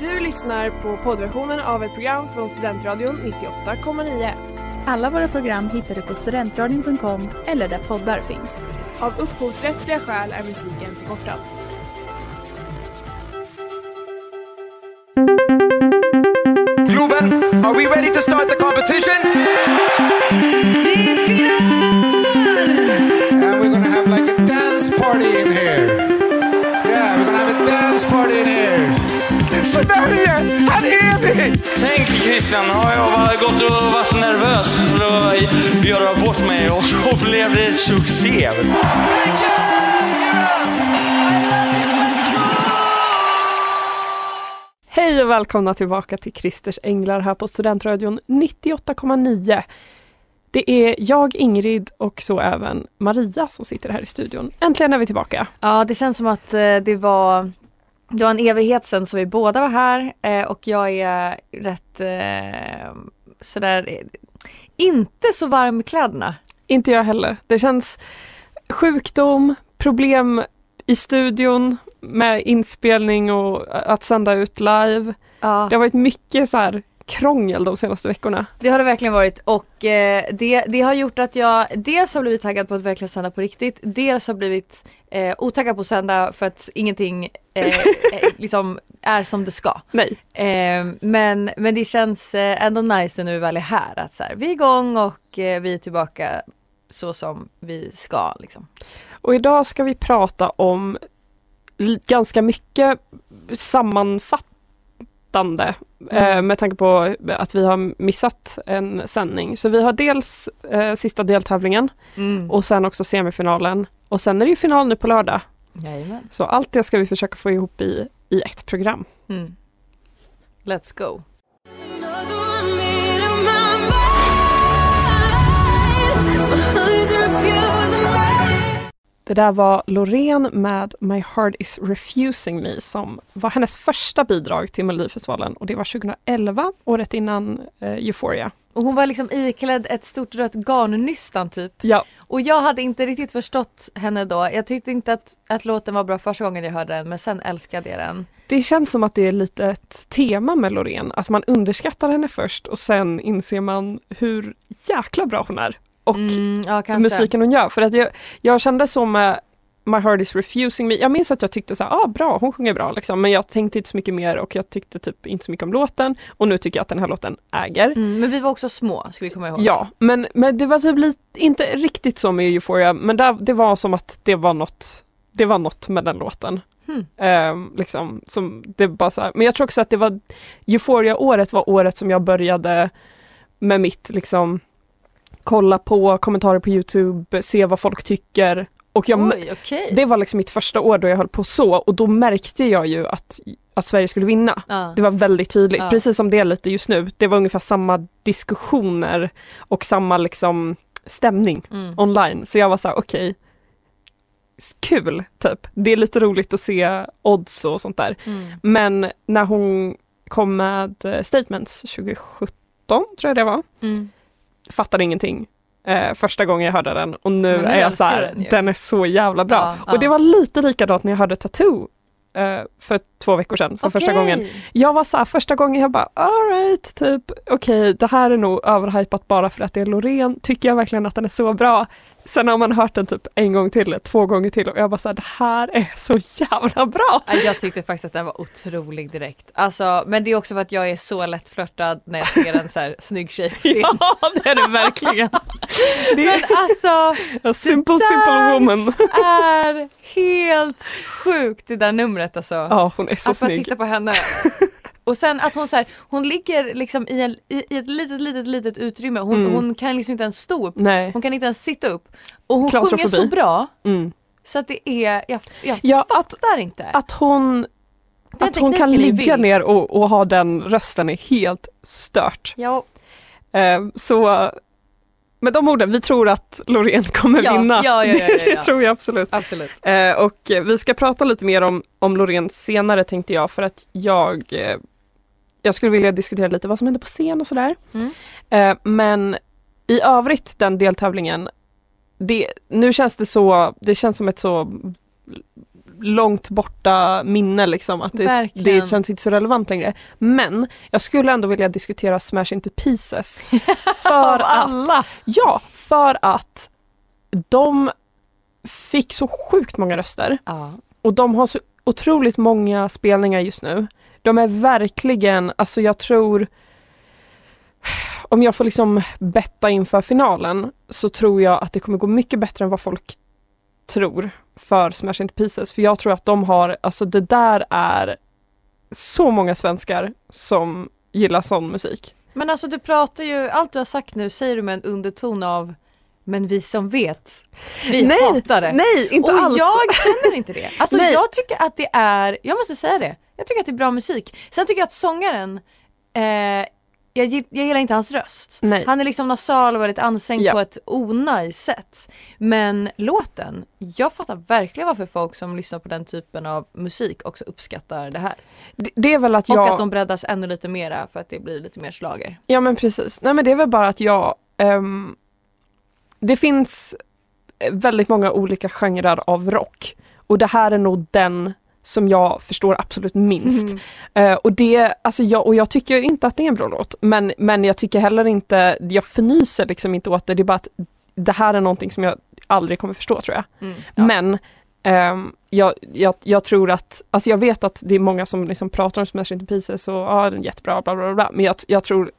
Du lyssnar på poddversionen av ett program från Studentradion 98,9. Alla våra program hittar du på studentradion.com eller där poddar finns. Av upphovsrättsliga skäl är musiken förkortad. Globen, are we ready to start the competition? Tänk Christian, har jag gått och varit nervös för att göra bort mig och så blev det succé. Hej och välkomna tillbaka till Christers Änglar här på Studentradion 98,9. Det är jag, Ingrid och så även Maria som sitter här i studion. Äntligen är vi tillbaka. Ja, det känns som att eh, det var det var en evighet sedan som vi båda var här eh, och jag är rätt eh, sådär eh, inte så varm i kläderna. Inte jag heller. Det känns sjukdom, problem i studion med inspelning och att sända ut live. Ja, Det har varit mycket så här krångel de senaste veckorna. det har det verkligen varit och eh, det, det har gjort att jag dels har blivit taggad på att verkligen sända på riktigt, dels har blivit eh, otaggad på att sända för att ingenting eh, eh, liksom är som det ska. Nej. Eh, men, men det känns eh, ändå nice nu när vi väl är här att så här, vi är igång och eh, vi är tillbaka så som vi ska liksom. Och idag ska vi prata om ganska mycket sammanfattande eh, med tanke på att vi har missat en sändning. Så vi har dels eh, sista deltävlingen Mm. och sen också semifinalen och sen är det ju final nu på lördag. Jajamän. Så allt det ska vi försöka få ihop i, i ett program. Mm. Let's go. Det där var Loreen med My Heart Is Refusing Me som var hennes första bidrag till Melodifestivalen och det var 2011, året innan eh, Euphoria. Och hon var liksom iklädd ett stort rött garnnystan typ. Ja, Och jag hade inte riktigt förstått henne då. Jag tyckte inte att, att låten var bra första gången jag hörde den men sen älskade jag den. det känns som att det är lite ett tema med Loreen, att man underskattar henne först och sen inser man hur jäkla bra hon är och Mm, ja, musiken hon gör. För att jag, jag kände så med My Heart Is Refusing Me, jag minns att jag tyckte så här, ah, bra, hon sjunger bra liksom, men jag tänkte inte så mycket mer och jag tyckte typ inte så mycket om låten och nu tycker jag att den här låten äger. Mm, men vi var också små, ska vi komma ihåg. Ja, men, men det var typ lite, inte riktigt så med Euphoria, men där, det var som att det var något, det var något med den låten. Hmm. Ehm, liksom, som det bara så här. Men jag tror också att det var Euphoria-året var året som jag började med mitt liksom kolla på kommentarer på Youtube, se vad folk tycker. Och jag, Oj, okej. det var liksom mitt första år då jag höll på så och då märkte jag ju att, att Sverige skulle vinna. Ja. Det var väldigt tydligt, Ja. precis som det är lite just nu. Det var ungefär samma diskussioner och samma liksom stämning Mm. online. Så jag var så här, okej, kul typ. Det är lite roligt att se odds och sånt där. Mm. Men när hon kom med eh, statements 2017 tror jag det var, Mm. fattade ingenting. Eh, första gången jag hörde den och nu, är jag så här, den den är så jävla bra. Ja, ja. Och det var lite likadant när jag hörde Tattoo eh, för två veckor sedan för första Okej. gången. Jag var så här, första gången jag bara alright, typ okej det här är nog överhypat bara för att det är Loreen. Tycker jag verkligen att den är så bra? Sen har man hört den typ en gång till, två gånger till och jag bara så här, det här är så jävla bra. Ja, Jag tyckte faktiskt att den var otrolig direkt. Alltså, men det är också för att jag är så lättflörtad när jag ser en så här snygg tjej. Ja det är det verkligen. Det Men alltså a simple simple woman. är helt sjukt det där numret alltså. Ja hon är så att bara snygg. titta på henne. Och sen att hon så här, hon ligger liksom i, en, i, i ett litet, litet, litet utrymme. Hon, Mm. hon kan liksom inte ens stå upp. Nej. Hon kan inte ens sitta upp. Och hon sjunger så bra Mm. så att det är, jag, jag Ja att, fattar inte. att hon Den att hon kan ligga ner och, och ha den rösten är helt stört. Ja, Eh, så med de orden, vi tror att Loreen kommer Ja, vinna. ja, ja, det tror jag absolut. absolut. Eh, och vi ska prata lite mer om, om Loreen senare tänkte jag för att jag eh, jag skulle vilja diskutera lite vad som händer på scen och sådär. Mm. Eh, men i övrigt den deltävlingen, det, nu känns det så, det känns som ett så långt borta minne liksom. Att det, det känns inte så relevant längre. Men jag skulle ändå vilja diskutera Smash Into Pieces. För alla! Att, ja, för att de fick så sjukt många röster. Ja. Och de har så otroligt många spelningar just nu. De är verkligen, alltså jag tror om jag får liksom betta inför finalen så tror jag att det kommer gå mycket bättre än vad folk tror för Smash Into Pieces. För jag tror att de har, alltså det där är så många svenskar som gillar sån musik. Men alltså du pratar ju, allt du har sagt nu säger du med en underton av Men vi som vet, vi Nej, hatar det. Nej, inte och alls! jag känner inte det. Alltså Nej. jag tycker att det är, jag måste säga det, jag tycker att det är bra musik. Sen tycker jag att sångaren, eh, jag, jag gillar inte hans röst. Nej. Han är liksom nasal och väldigt ansträngd Ja. på ett onajs sätt. Men låten, jag fattar verkligen varför folk som lyssnar på den typen av musik också uppskattar det här. Det, det är väl att Och jag... att de breddas ännu lite mera för att det blir lite mer slager. Ja men precis. Nej men det är väl bara att jag ehm, Det finns väldigt många olika genrer av rock och det här är nog den som jag förstår absolut minst. Mm. Eh, och, det, alltså jag, och jag tycker inte att det är en bra låt men, men jag tycker heller inte, jag förnyser liksom inte åt det, det är bara att det här är någonting som jag aldrig kommer förstå tror jag. Mm, ja. Men ehm, jag, jag, jag tror att, alltså jag vet att det är många som liksom pratar om Smash Into Pieces och ja, den är jättebra, bla bla bla, men jag, jag tror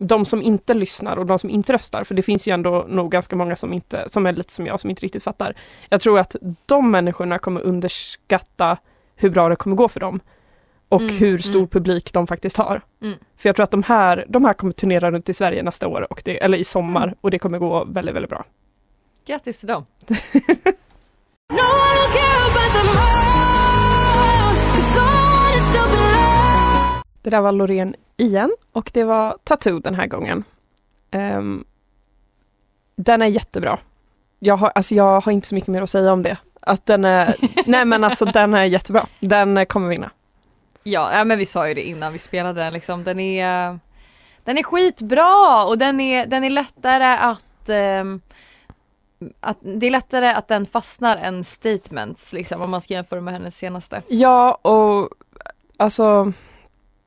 de som inte lyssnar och de som inte röstar, för det finns ju ändå nog ganska många som inte, som är lite som jag, som inte riktigt fattar. Jag tror att de människorna kommer underskatta hur bra det kommer gå för dem. Och Mm, hur stor mm. publik de faktiskt har. Mm. För jag tror att de här, de här kommer turnera runt i Sverige nästa år, och det, eller i sommar, Mm. och det kommer gå väldigt, väldigt bra. Grattis till dem. Det där var Loreen igen och det var Tattoo den här gången. Ehm, den är jättebra. Jag har, alltså jag har inte så mycket mer att säga om det. Att den är, nej men alltså den är jättebra. Den eh, kommer vinna. Ja, ja men vi sa ju det innan vi spelade den liksom. Den är, den är skitbra och den är, den är lättare att, ehm, att det är lättare att den fastnar än statements liksom om man ska jämföra med hennes senaste. Ja och alltså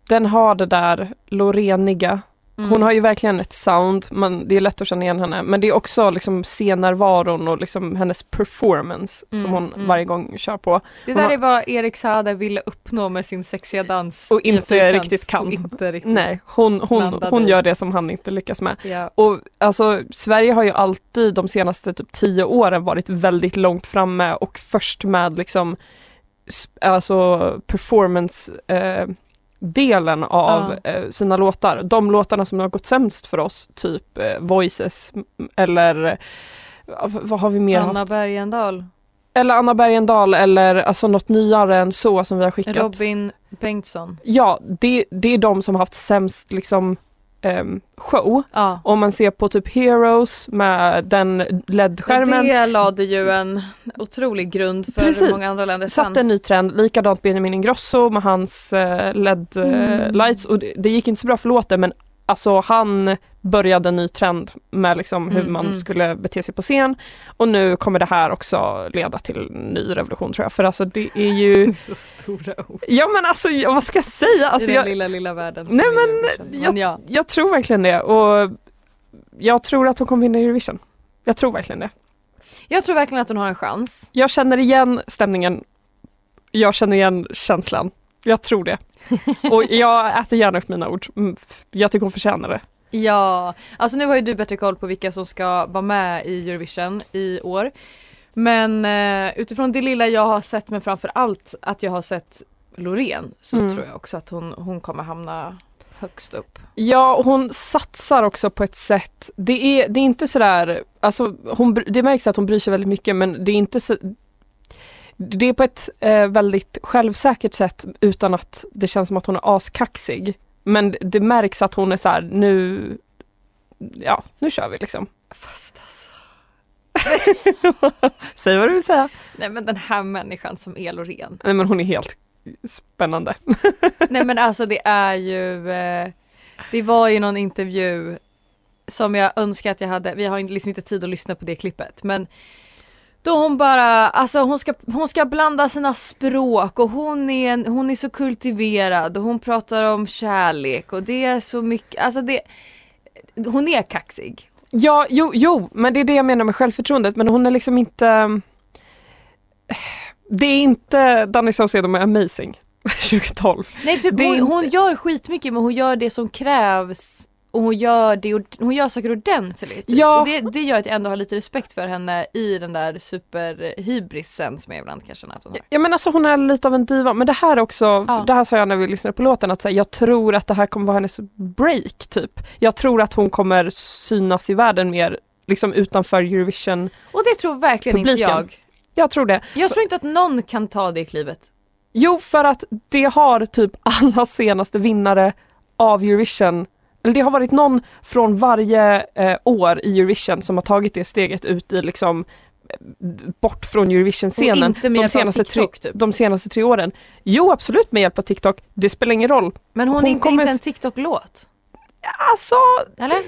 den har det där Loreniga. Mm. Hon har ju verkligen ett sound, man, det är lätt att känna igen henne. Men det är också liksom scennärvaron och liksom hennes performance Mm, som hon mm. varje gång kör på. Det där har- är vad Erik Saade ville uppnå med sin sexiga dans. Och inte riktigt kan. Inte riktigt. Nej, hon, hon, hon gör det som han inte lyckas med. Ja. Och alltså Sverige har ju alltid de senaste typ tio åren varit väldigt långt framme och först med liksom alltså performance eh, delen av eh, sina låtar. De låtarna som har gått sämst för oss, typ eh, Voices eller eh, vad har vi mer Anna haft? Bergendahl. Eller Anna Bergendahl eller alltså något nyare än så som vi har skickat. Robin Bengtsson. Ja, det, det är de som har haft sämst liksom ehm, show. Ja. Om man ser på typ Heroes med den LED-skärmen. Det lade ju en otrolig grund för Precis. många andra länder sen. Satte en ny trend, likadant Benjamin Ingrosso med hans eh, LED-lights och det, det gick inte så bra för låten men alltså han började en ny trend med liksom hur Mm, man mm. skulle bete sig på scen och nu kommer det här också leda till en ny revolution tror jag för alltså det är ju Så stora ord. Ja men alltså vad ska jag säga? Alltså, I den jag, lilla, lilla världen. Nej, men jag- men ja. jag tror verkligen det och jag tror att hon kommer vinna Eurovision. Jag tror verkligen det. Jag tror verkligen att hon har en chans. Jag känner igen stämningen. Jag känner igen känslan. Jag tror det. Och jag äter gärna upp mina ord. Mm, Jag tycker hon förtjänar det. Ja, alltså nu har ju du bättre koll på vilka som ska vara med i Eurovision i år. Men eh, utifrån det lilla jag har sett men framför allt att jag har sett Loreen så Mm. tror jag också att hon, hon kommer hamna högst upp. Ja, och hon satsar också på ett sätt. Det är, det är inte sådär, alltså hon, det märks att hon bryr sig väldigt mycket men det är inte så det är på ett eh, väldigt självsäkert sätt utan att det känns som att hon är askaxig. Men det märks att hon är så här, nu, ja, nu kör vi liksom. Fast alltså. Säg vad du vill säga. Nej men den här människan som är Loreen. Nej men hon är helt spännande. Nej men alltså det är ju, eh, det var ju någon intervju som jag önskar att jag hade, vi har liksom inte tid att lyssna på det klippet men Då hon bara, alltså hon ska, hon ska blanda sina språk och hon är, en, hon är så kultiverad och hon pratar om kärlek och det är så mycket, alltså det Hon är kaxig. Ja, jo, jo, men det är det jag menar med självförtroendet, men hon är liksom inte Det är inte Danny Saucedo med Amazing 2012. Nej typ är hon, inte- hon gör skitmycket men hon gör det som krävs och hon gör, det, hon gör saker ordentligt. Typ. Ja. Och det, det gör att jag ändå har lite respekt för henne i den där superhybrisen som jag ibland kan känna att hon har. Ja men alltså hon är lite av en diva, men det här också, Ja. det här sa jag när vi lyssnade på låten, att säga, jag tror att det här kommer vara hennes break typ. Jag tror att hon kommer synas i världen mer liksom utanför Eurovision. Och det tror verkligen Publiken. inte jag. Jag tror det. Jag tror inte att någon kan ta det klivet. Jo, för att det har typ alla senaste vinnare av Eurovision, eller det har varit någon från varje eh, år i Eurovision som har tagit det steget ut i liksom eh, bort från Eurovision-scenen de senaste, tre, TikTok typ. de senaste tre åren. Jo, absolut med hjälp av TikTok. Det spelar ingen roll. Men hon, hon är inte, kommer- inte en TikTok-låt. Alltså, Eller?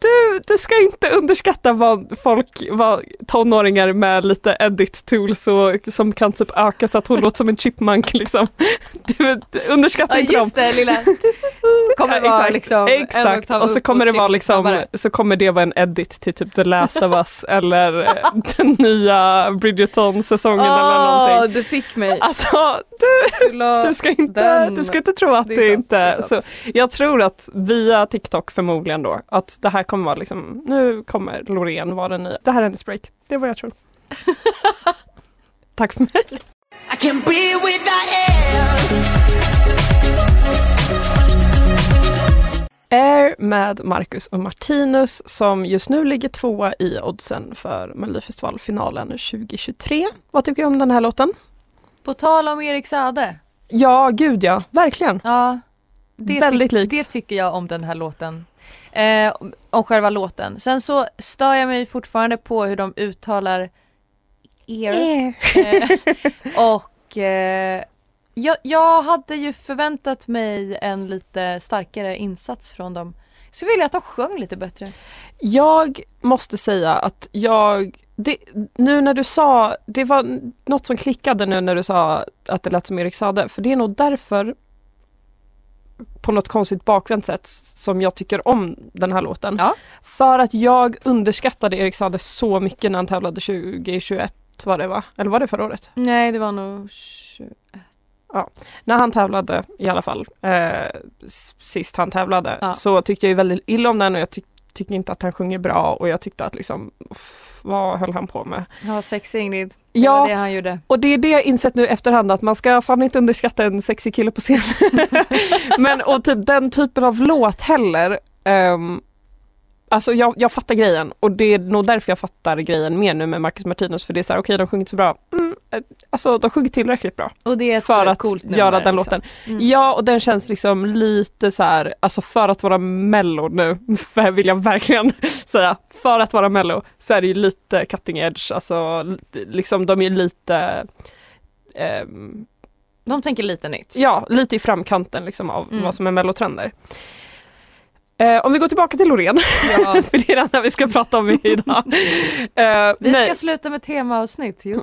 Du, du, ska inte underskatta vad folk, vad tonåringar med lite edit tools och som kan typ öka så att hon låter som en chipmunk liksom. Du, du underskatta Ja inte dem. just det lilla kommer Ja, vara exakt, liksom exakt. och så kommer det tryck vara liksom, snabbare. så kommer det vara en edit till typ The Last of Us eller eh, den nya Bridgerton-säsongen eller Åh, någonting. du fick mig. Alltså, du, Du ska inte, den- du ska inte tro att Det det, är sant, inte det är så. Jag tror att via TikTok förmodligen då, att det här kommer vara liksom, nu kommer Loreen vara den nya. Det här är hennes break. Det är vad jag tror. Tack för mig. I can breathe without air. Air med Marcus och Martinus som just nu ligger tvåa i oddsen för Melodifestivalfinalen 2023. Vad tycker du om den här låten? På tal om Erik Sade. Ja, gud ja, verkligen. Ja. Det, Väldigt likt. det tycker jag om den här låten. Eh, om- själva låten. Sen så stör jag mig fortfarande på hur de uttalar ear. Eh, och eh, jag, jag hade ju förväntat mig en lite starkare insats från dem. Så vill jag att de sjöng lite bättre. Jag måste säga att jag, det, nu när du sa, det var något som klickade nu när du sa att det lät som Erik Sade, för det är nog därför på något konstigt bakvänt sätt som jag tycker om den här låten. Ja. För att jag underskattade Erik Sade så mycket när han tävlade 2021 var det va? Eller var det förra året? Nej, det var nog... tju- När han tävlade i alla fall, eh, sist han tävlade, Ja. så tyckte jag ju väldigt illa om den och jag ty- tycker inte att han sjunger bra och jag tyckte att liksom, vad höll han på med? Var sexig Ingrid. Det Ja. det han gjorde. Och det är det jag insett nu efterhand att man ska fan inte underskatta en sexig kille på scen. Men och typ den typen av låt heller. Um, alltså jag, jag fattar grejen och det är nog därför jag fattar grejen mer nu med Marcus Martinus för det är så här okej de sjunger inte så bra. Mm, alltså de sjunger tillräckligt bra Och det är ett för att nummer, göra den liksom. låten. Mm. Ja och den känns liksom lite så här, alltså för att vara mello nu, för vill jag verkligen säga, för att vara mello så är det ju lite cutting edge, alltså liksom de är lite ehm, De tänker lite nytt. Ja, lite i framkanten liksom av Mm. vad som är mellotrender. Eh, om vi går tillbaka till Loreen, Ja. för det är här vi ska prata om idag. Eh, Vi nej. ska sluta med temaavsnitt. Jo.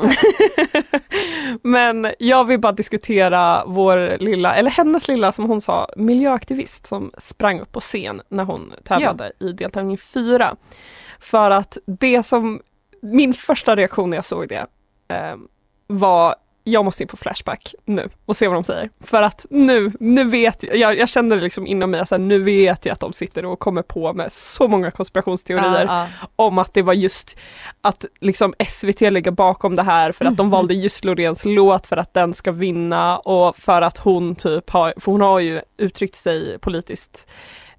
Men jag vill bara diskutera vår lilla, eller hennes lilla som hon sa, miljöaktivist som sprang upp på scen när hon tävlade i deltävling 4. För att det som, min första reaktion när jag såg det eh, var jag måste in på Flashback nu och se vad de säger. För att nu, nu vet jag, jag, jag känner det liksom inom mig, alltså, nu vet jag att de sitter och kommer på med så många konspirationsteorier Ja, om att det var just att liksom SVT ligger bakom det här för att de valde just Loreens låt för att den ska vinna och för att hon typ har, för hon har ju uttryckt sig politiskt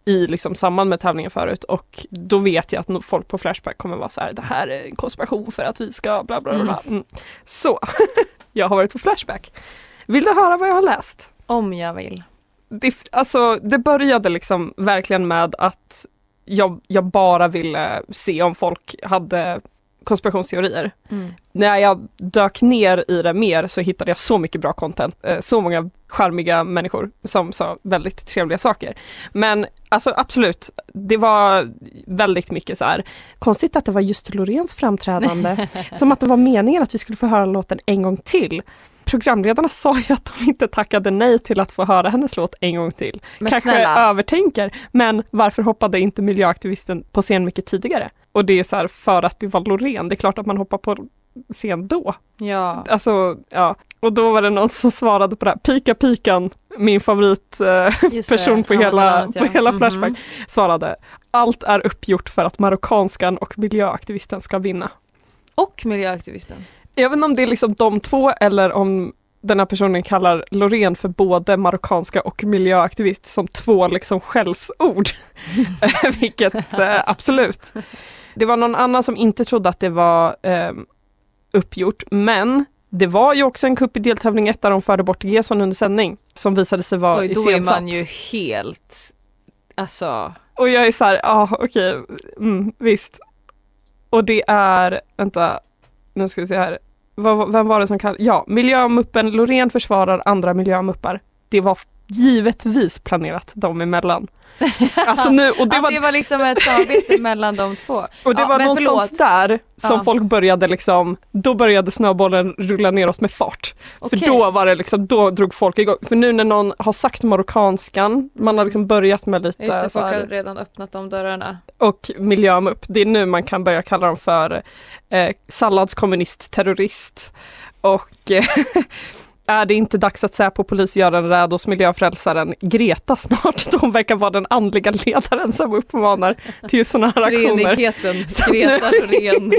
i liksom samband med tävlingen förut och då vet jag att folk på Flashback kommer vara så här, det här är en konspiration för att vi ska bla bla bla. bla. Mm. Så, jag har varit på Flashback. Vill du höra vad jag har läst? Om jag vill. det, alltså, det började liksom verkligen med att jag, jag bara ville se om folk hade konspirationsteorier. Mm. När jag dök ner i det mer så hittade jag så mycket bra content, eh, så många charmiga människor som sa väldigt trevliga saker. Men alltså absolut, det var väldigt mycket så här konstigt att det var just Loreens framträdande, som att det var meningen att vi skulle få höra låten en gång till. Programledarna sa ju att de inte tackade nej till att få höra hennes låt en gång till. Men Kanske snälla, övertänker, men varför hoppade inte miljöaktivisten på scen mycket tidigare? Och det är så här för att det var Loreen, det är klart att man hoppar på scen då. ja. Alltså, ja. Och då var det någon som svarade på det här, Pika Pikan, min favoritperson person på Ja, hela, bland annat, ja. på hela Mhm. Flashback, svarade allt är uppgjort för att marockanskan och miljöaktivisten ska vinna. Och miljöaktivisten. Jag vet inte om det är liksom de två eller om den här personen kallar Loreen för både marockanska och miljöaktivist som två liksom skällsord. Vilket eh, absolut. Det var någon annan som inte trodde att det var eh, uppgjort men det var ju också en kupp i deltävling 1 där de förde bort Gesson under sändning som visade sig vara Oj, då är iscensatt. man ju helt, alltså, Och jag är så här, ja okej, mm, visst. Och det är, vänta, nu ska vi se här. Vad, vem var det som kallade, ja, miljömuppen Loreen försvarar andra miljömuppar. Det var givetvis planerat dem emellan. Alltså nu, och det det, var, det var liksom ett samarbete mellan de två. och det Ja, var någonstans förlåt. där som Ja. folk började liksom, då började snöbollen rulla neråt med fart. Okej. För då var det liksom, då drog folk igång. För nu när någon har sagt marockanskan, man har liksom börjat med lite Just det, folk har redan öppnat de dörrarna. och miljömupp. Det är nu man kan börja kalla dem för eh, salladskommunist-terrorist. Och eh, är det inte dags att Säpo polis gör en räd hos miljöfrälsaren Greta snart? De verkar vara den andliga ledaren som uppmanar till sådana här aktioner. Treenigheten, Greta Loreen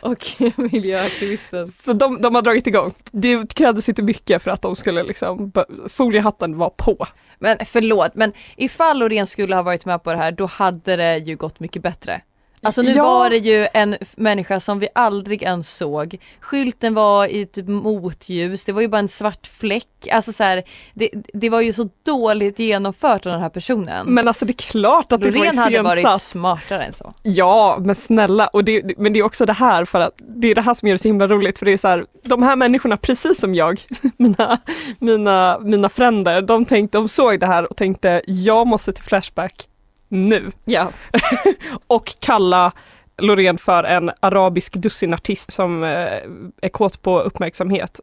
och miljöaktivisten. Så de, de har dragit igång. Det krävdes inte mycket för att de skulle liksom, foliehatten var på. Men förlåt, men ifall Loreen skulle ha varit med på det här, då hade det ju gått mycket bättre. Alltså nu Ja. var det ju en människa som vi aldrig ens såg. Skylten var i typ motljus, det var ju bara en svart fläck. Alltså så här, det, det var ju så dåligt genomfört av den här personen. Men alltså det är klart att det Loreen var hade varit iscensatt. smartare än så. Ja, men snälla, och det, men det är också det här för att det är det här som gör det så himla roligt för det är så här, de här människorna precis som jag, mina, mina, mina fränder, de tänkte, de såg det här och tänkte jag måste till Flashback nu Ja. och kalla Loreen för en arabisk dussinartist som eh, är kåt på uppmärksamhet.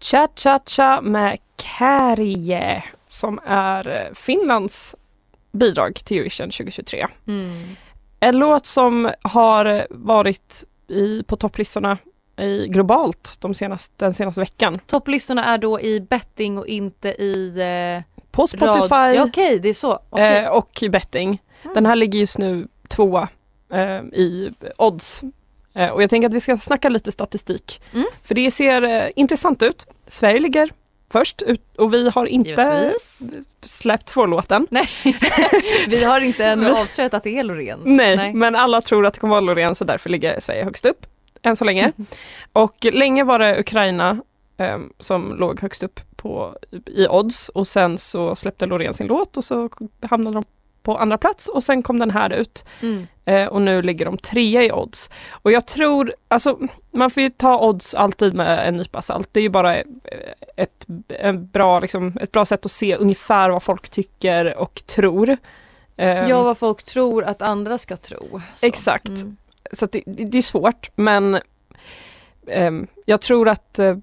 Cha Cha Cha med Kärje som är eh, Finlands bidrag till Eurovision 2023. Mm. En låt som har varit i, på topplistorna i, globalt de senaste, den senaste veckan. Topplistorna är då i betting och inte i eh, På Spotify rad- Ja, Okej, det är så. Okej. eh, och i betting. Den här ligger just nu tvåa eh, i odds. Eh, och jag tänker att vi ska snacka lite statistik. Mm. För det ser eh, intressant ut. Sverige ligger först och vi har inte Givetvis. släppt vår låten. Nej, vi har inte ännu avslöjat att det är Loreen. Nej, Nej. men alla tror att det kommer vara Loreen så därför ligger Sverige högst upp än så länge. Och länge var det Ukraina ehm, som låg högst upp på, i odds och sen så släppte Loreen sin låt och så hamnade de på andra plats och sen kom den här ut Mm. eh, och nu ligger de trea i odds. Och jag tror, alltså man får ju ta odds alltid med en nypa salt. Det är ju bara eh, ett, en bra, liksom, ett bra sätt att se ungefär vad folk tycker och tror. Ehm, Ja, vad folk tror att andra ska tro. Så. Exakt. Mm. Så det, det är svårt men ehm, jag tror att eh,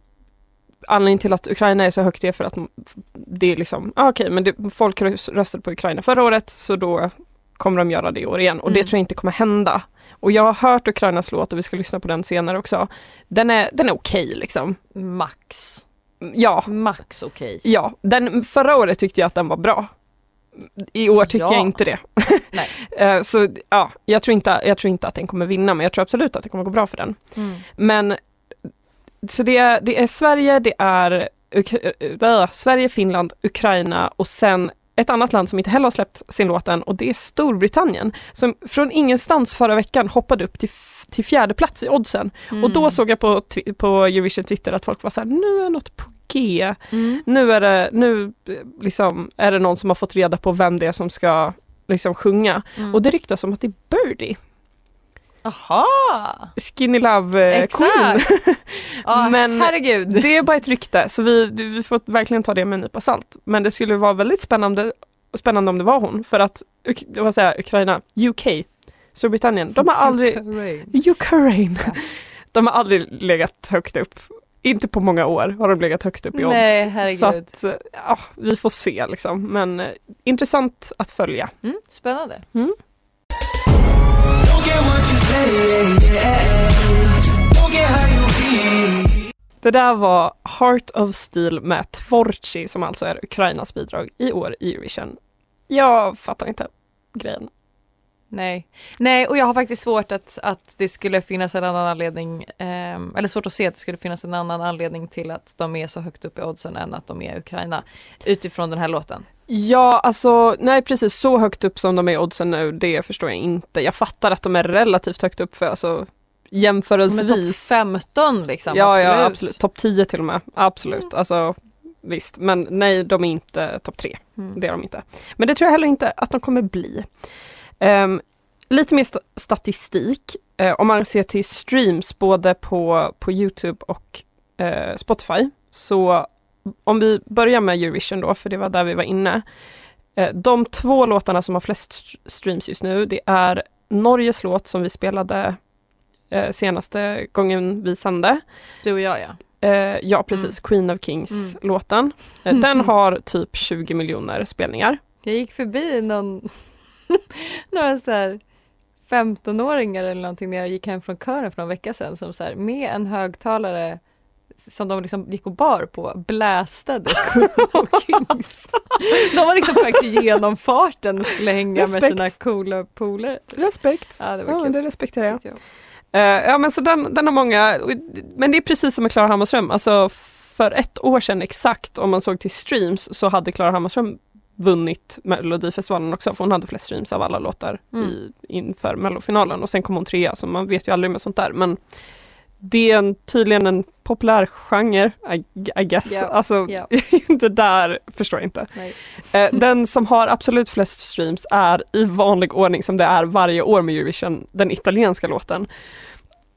anledningen till att Ukraina är så högt är för att det är liksom, ah, okej men det, folk rös- röstade på Ukraina förra året så då kommer de göra det i år igen och det Mm. tror jag inte kommer hända. Och jag har hört Ukrainas låt och vi ska lyssna på den senare också. Den är, den är okej liksom. Max. Ja, Max okej. ja. Den, förra året tyckte jag att den var bra. I år tycker Ja. jag inte det. Nej. Eh, så ja, jag tror, inte, jag tror inte att den kommer vinna men jag tror absolut att det kommer gå bra för den. Mm. Men så det är, det är Sverige, det är Uk- äh, Sverige, Finland, Ukraina och sen ett annat land som inte heller har släppt sin låt än och det är Storbritannien som från ingenstans förra veckan hoppade upp till, till fjärde plats i oddsen. Och då såg jag på, på Eurovision Twitter att folk var så här, nu är något på G. Mm. Nu är det, nu liksom är det någon som har fått reda på vem det är som ska liksom sjunga. Mm. Och det ryktas om att det är Birdie, Aha! Skinny Love eh, Queen. Ja, Men- herregud. Det är bara ett rykte så vi, vi får verkligen ta det med en nypa salt. Men det skulle vara väldigt spännande, spännande om det var hon för att, vad säger Ukraina, UK, Storbritannien, de har aldrig, Ukraine, de har aldrig legat högt upp. Inte på många år har de legat högt upp i odds. Nej, herregud. Så att, eh, ja, vi får se liksom. Men eh, intressant att följa. Mm, spännande. Don't det där var Heart of Steel med Tvorchi som alltså är Ukrainas bidrag i år i Eurovision. Jag fattar inte grejen. Nej. Nej, och jag har faktiskt svårt att, att det skulle finnas en annan anledning, eh, eller svårt att se att det skulle finnas en annan anledning till att de är så högt upp i oddsen än att de är i Ukraina utifrån den här låten. Ja, alltså nej precis så högt upp som de är oddsen nu, det förstår jag inte. Jag fattar att de är relativt högt upp för alltså De är topp jämförelsevis. 15 liksom. ja, absolut. ja, absolut. Topp 10 till och med. Absolut. Alltså visst, men nej, de är inte topp 3. Mm. Det är de inte. Men det tror jag heller inte att de kommer bli. Ehm, lite mer sta- statistik. Eh, om man ser till streams både på, på Youtube och eh, Spotify. Så om vi börjar med Eurovision då, för det var där vi var inne. Eh, de två låtarna som har flest st- streams just nu, det är Norges låt som vi spelade eh, senaste gången vi sände. Du och jag ja. Eh, ja precis, Queen of Kings-låten. Eh, den har typ 20 miljoner spelningar. Jag gick förbi någon, några så här 15-åringar eller någonting när jag gick hem från kören för någon vecka sedan som så här med en högtalare som de liksom gick och bar på blästade of Kings. De var liksom på väg till genomfarten och skulle hänga med Respekt. sina coola polare. Respekt. Ja, det var Ja, kul. det respekterar jag. jag. Eh, ja men så den, den har många, men det är precis som med Klara Hammarström, alltså för ett år sedan exakt om man såg till streams så hade Klara Hammarström vunnit Melodifestivalen också för hon hade flest streams av alla låtar Mm. i, inför mellofinalen och sen kom hon trea så man vet ju aldrig med sånt där men det är en, tydligen en populär genre, I, I guess. Ja, Alltså ja. det där förstår jag inte. Eh, den som har absolut flest streams är i vanlig ordning som det är varje år med Eurovision, den italienska låten.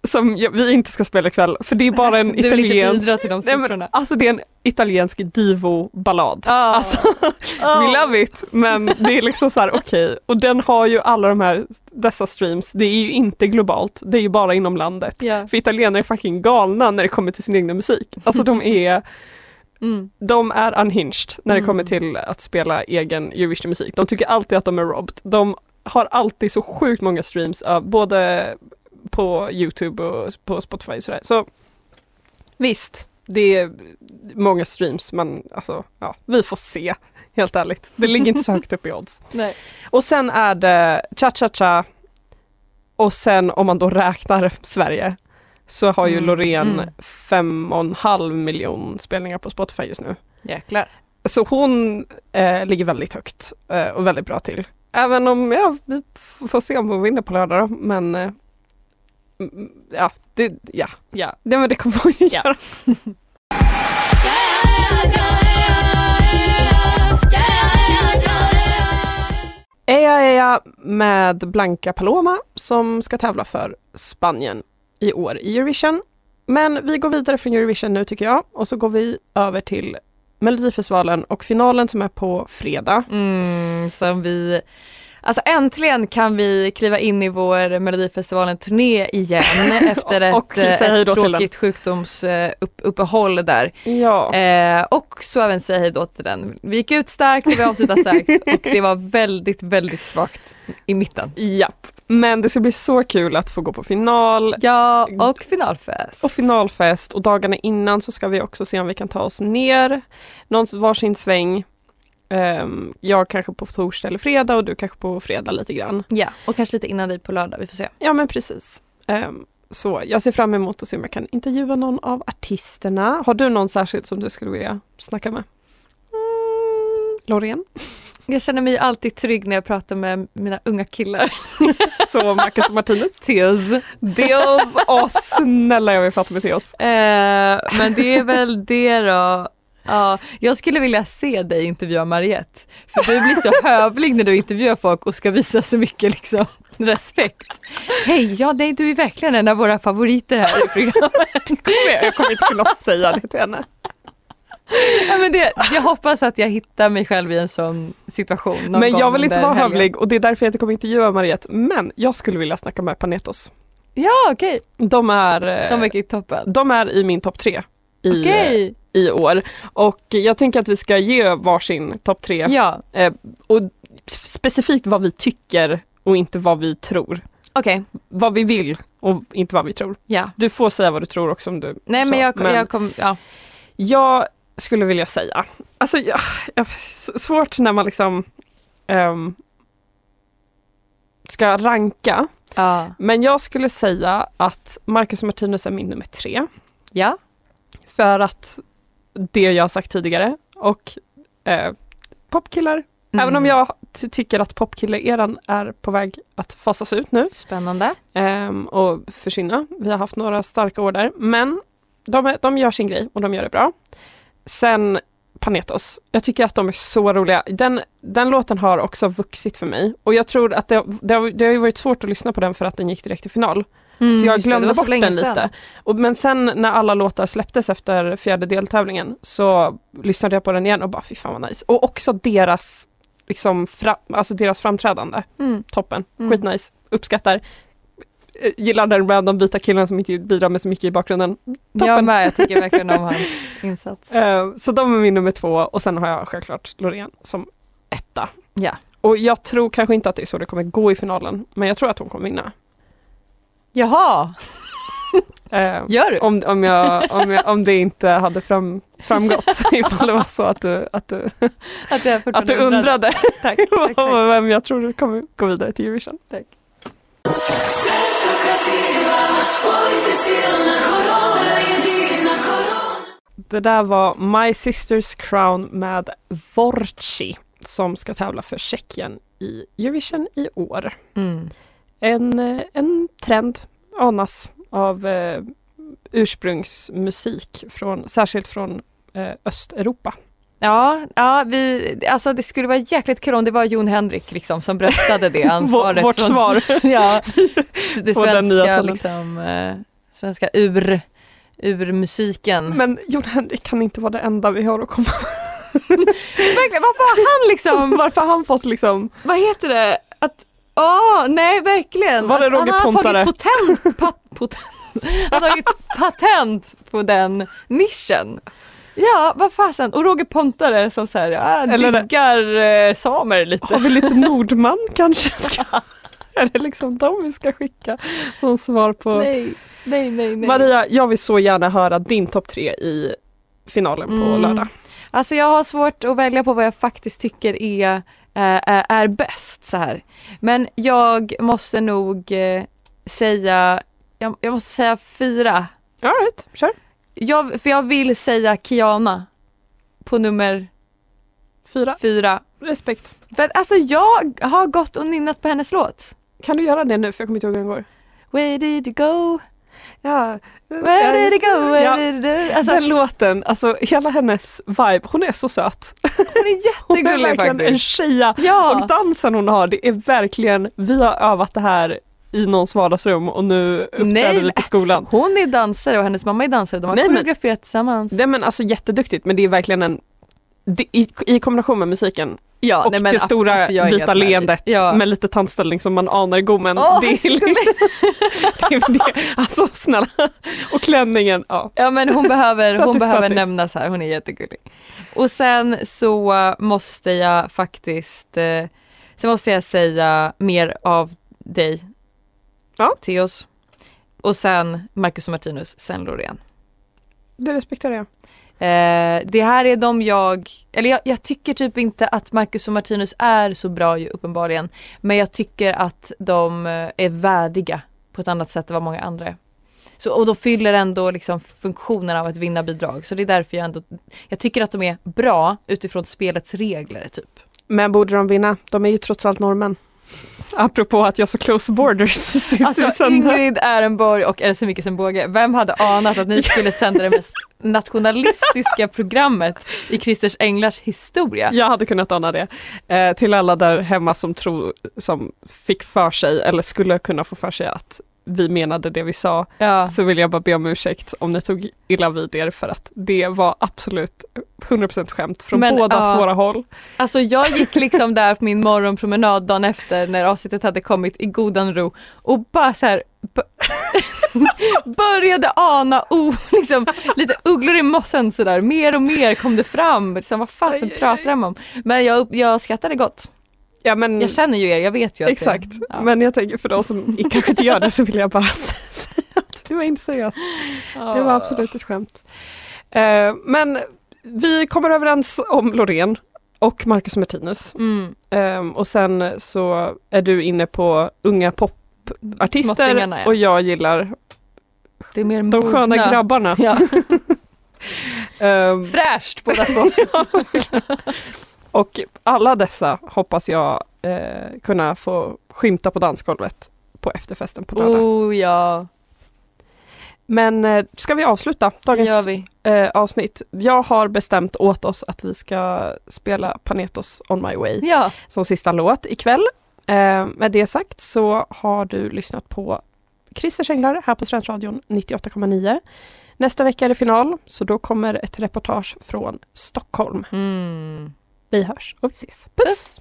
Som jag, vi inte ska spela ikväll för det är bara en Du vill inte italiensk till de Nej, alltså det är en italiensk divo-ballad. Ah. Alltså, we love it, men det är liksom så här okej. Och den har ju alla de här, dessa streams, det är ju inte globalt, det är ju bara inom landet. Ja. För italienare är fucking galna när det kommer till sin egna musik. Alltså de är, Mm. de är unhinged när det Mm. kommer till att spela egen Eurovision-musik. De tycker alltid att de är robbed. De har alltid så sjukt många streams, av både på Youtube och på Spotify sådär. Så visst, det är många streams men alltså, ja, vi får se. Helt ärligt. Det ligger inte så högt upp i odds. Nej. Och sen är det cha-cha-cha och sen om man då räknar Sverige så har ju Mm, Loreen mm. fem och en halv miljon spelningar på Spotify just nu. Jäklar. Så hon eh, ligger väldigt högt eh, och väldigt bra till. Även om, ja, vi får se om hon vinner på lördag då, men eh, ja, det, ja. Ja. Det, men det kommer hon ju Ja. göra. Eja Eja med Blanca Paloma som ska tävla för Spanien i år i Eurovision. Men vi går vidare från Eurovision nu tycker jag och så går vi över till Melodifestivalen och finalen som är på fredag. Mm, som vi Alltså äntligen kan vi kliva in i vår Melodifestivalen-turné igen efter Och ett, hej ett tråkigt sjukdomsuppehåll där. Ja. Eh, och så även säga hej då till den. Vi gick ut starkt och vi avslutade starkt och det var väldigt, väldigt svagt i mitten. Japp. Men det ska bli så kul att få gå på final Ja, och finalfest. och finalfest och dagarna innan så ska vi också se om vi kan ta oss ner någon varsin sväng. Ehm, jag kanske på torsdag eller fredag och du kanske på fredag lite grann. Ja, och kanske lite innan dig på lördag, vi får se. Ja men precis. Ehm, så jag ser fram emot att se om jag kan intervjua någon av artisterna. Har du någon särskilt som du skulle vilja snacka med? Loreen? Jag känner mig alltid trygg när jag pratar med mina unga killar. Så Marcus och Martinus. Teos. Dels, åh snälla jag vill prata med Theos. Eh, men det är väl det då. Ja, jag skulle vilja se dig intervjua Mariette. För du blir så hövlig när du intervjuar folk och ska visa så mycket liksom respekt. Hej, ja nej, du är verkligen en av våra favoriter här i programmet. Kommer jag, jag kommer inte kunna säga det till henne. Ja, men det, jag hoppas att jag hittar mig själv i en sån situation. någon Men jag vill inte vara helgen. hövlig och det är därför jag inte kommer intervjua Mariette. Men jag skulle vilja snacka med Panetos. Ja, okej. De är, eh, De verkar ju toppen. de är i min topp tre i, Okej. I år. Och jag tänker att vi ska ge varsin topp tre. Ja, Eh, och specifikt vad vi tycker och inte vad vi tror. okej. Vad vi vill och inte vad vi tror. Ja. Du får säga vad du tror också om du Nej men så. jag, jag kom, ja. Jag skulle vilja säga, alltså jag, jag, svårt när man liksom ehm, ska ranka, Ja. men jag skulle säga att Marcus Martinus är min nummer tre. Ja. För att det jag sagt tidigare och eh, popkillar, även om Mm. jag ty- tycker att popkille-eran är på väg att fasas ut nu Spännande. ehm, och försvinna. Vi har haft några starka år där, men de, de gör sin grej och de gör det bra. Sen Panetos, jag tycker att de är så roliga. Den, den låten har också vuxit för mig och jag tror att det, det, har, det har varit svårt att lyssna på den för att den gick direkt till final. Mm, Så jag det, det glömde så bort den sedan. lite. Och, men sen när alla låtar släpptes efter fjärde deltävlingen så lyssnade jag på den igen och bara fy fan vad nice. Och också deras, liksom, fra, alltså deras framträdande, Mm. toppen, Mm. skitnice, uppskattar. Eh, Gillar den random vita killen som inte bidrar med så mycket i bakgrunden. Jag Toppen. med, jag tycker verkligen om hans insats. Eh, så de är min nummer två och sen har jag självklart Loreen som etta. Ja. Och jag tror kanske inte att det är så det kommer gå i finalen, men jag tror att hon kommer vinna. Jaha, Eh, gör du? Om, om, jag, om, jag, om det inte hade fram, framgått, ifall det var så att du, att du, Att, jag att du undrade Tack, tack, tack. vem jag tror kommer gå vidare till Eurovision. Det där var My Sisters Crown med Vorci som ska tävla för Tjeckien i Eurovision i år. Mm. En, eh, en trend anas av eh, ursprungsmusik, från, särskilt från eh, Östeuropa. Ja, ja vi, alltså det skulle vara jäkligt kul om det var Jon Henrik liksom som bröstade det ansvaret. Vårt från- svar. ja, det svenska liksom, eh, svenska ur, urmusiken. Men Jon Henrik kan inte vara det enda vi har att komma Verkligen, varför har han liksom, Varför har han fått liksom, vad heter det, åh nej verkligen. Var det Roger han har tagit patent, pat, potent, han har tagit patent på den nischen. Ja, vad fasen. Och Roger Pontare som så här, ja, Eller diggar eh, samer lite. har vi lite Nordman kanske? Ska, är det liksom de vi ska skicka som svar på Nej, nej, nej, nej. Maria, jag vill så gärna höra din topp tre i finalen på Mm. lördag. Alltså jag har svårt att välja på vad jag faktiskt tycker är, är, är bäst så här. Men jag måste nog eh, säga, jag, jag måste säga fyra. All right, kör. Jag, för jag vill säga Kiana på nummer Fyra. fyra. Respekt. För att alltså jag har gått och nynnat på hennes låt. Kan du göra det nu för jag kommer inte ihåg hur den går? Where did you go? Ja. Where did it go? Where did it? Alltså den låten, alltså hela hennes vibe, hon är så söt. hon är Hon är jättegullig verkligen en faktiskt. tjeja. Och Ja, dansen hon har, det är verkligen, vi har övat det här i någons vardagsrum och nu uppträder Nej, vi på skolan. hon är dansare och hennes mamma är dansare. De har Nej, men- koreograferat tillsammans. Det är men alltså jätteduktigt men det är verkligen en det, i, I kombination med musiken ja, och nej, men det stora alltså, vita leendet Ja. med lite tandställning som man anar i gommen. Åh, det, är, liksom- det det. Alltså snälla. Och klänningen, ja. Ja men hon behöver, hon behöver nämnas här, hon är jättegullig. Och sen så måste jag faktiskt, eh, sen måste jag säga mer av dig. Ja. Theos. Och sen Marcus och Martinus, sen Loreen. Det respekterar jag. Eh, det här är de jag, eller jag, jag tycker typ inte att Marcus och Martinus är så bra ju uppenbarligen. Men jag tycker att de eh, är värdiga på ett annat sätt än vad många andra är. Så, och de fyller ändå liksom funktionen av att vinna bidrag. Så det är därför jag ändå, jag tycker att de är bra utifrån spelets regler typ. Men borde de vinna? De är ju trots allt norrmän. Apropå att jag så close borders sist Alltså. Ingrid Ehrenborg och Else Mikkelsen Båge, vem hade anat att ni skulle sända det mest nationalistiska programmet i Christers Änglars historia? Jag hade kunnat ana det. Eh, till alla där hemma som, tror, som fick för sig eller skulle kunna få för sig att vi menade det vi sa Ja. så vill jag bara be om ursäkt om ni tog illa vid er för att det var absolut 100% skämt från Men, båda ja. våra håll. Alltså jag gick liksom där på min morgonpromenad dagen efter när avsnittet hade kommit i godan ro och bara så här började ana oh, liksom, lite ugglor i mossen sådär. Mer och mer kom det fram. Liksom, vad fasen pratar de om? Men jag, jag skrattade gott. Ja, men, Jag känner ju er, jag vet ju att exakt, det, ja. men jag tänker för de som kanske inte gör det så vill jag bara säga att det var inte seriöst. Det var absolut ett skämt. Eh, men vi kommer överens om Loreen och Marcus Martinus. Mm. Ehm, och sen så är du inne på unga popartister ja. och jag gillar Det är mer de sköna mogna. grabbarna. Ja. Ehm, Fräscht båda två. Och alla dessa hoppas jag eh, kunna få skymta på dansgolvet på efterfesten på lördag. Oh ja, Men eh, ska vi avsluta dagens vi. eh, avsnitt? Jag har bestämt åt oss att vi ska spela Panetos On My Way Ja, som sista låt ikväll. Eh, med det sagt så har du lyssnat på Christer Änglar här på Studentradion 98,9. Nästa vecka är det final, så då kommer ett reportage från Stockholm. mm. Vi hörs och vi ses. Puss! Puss.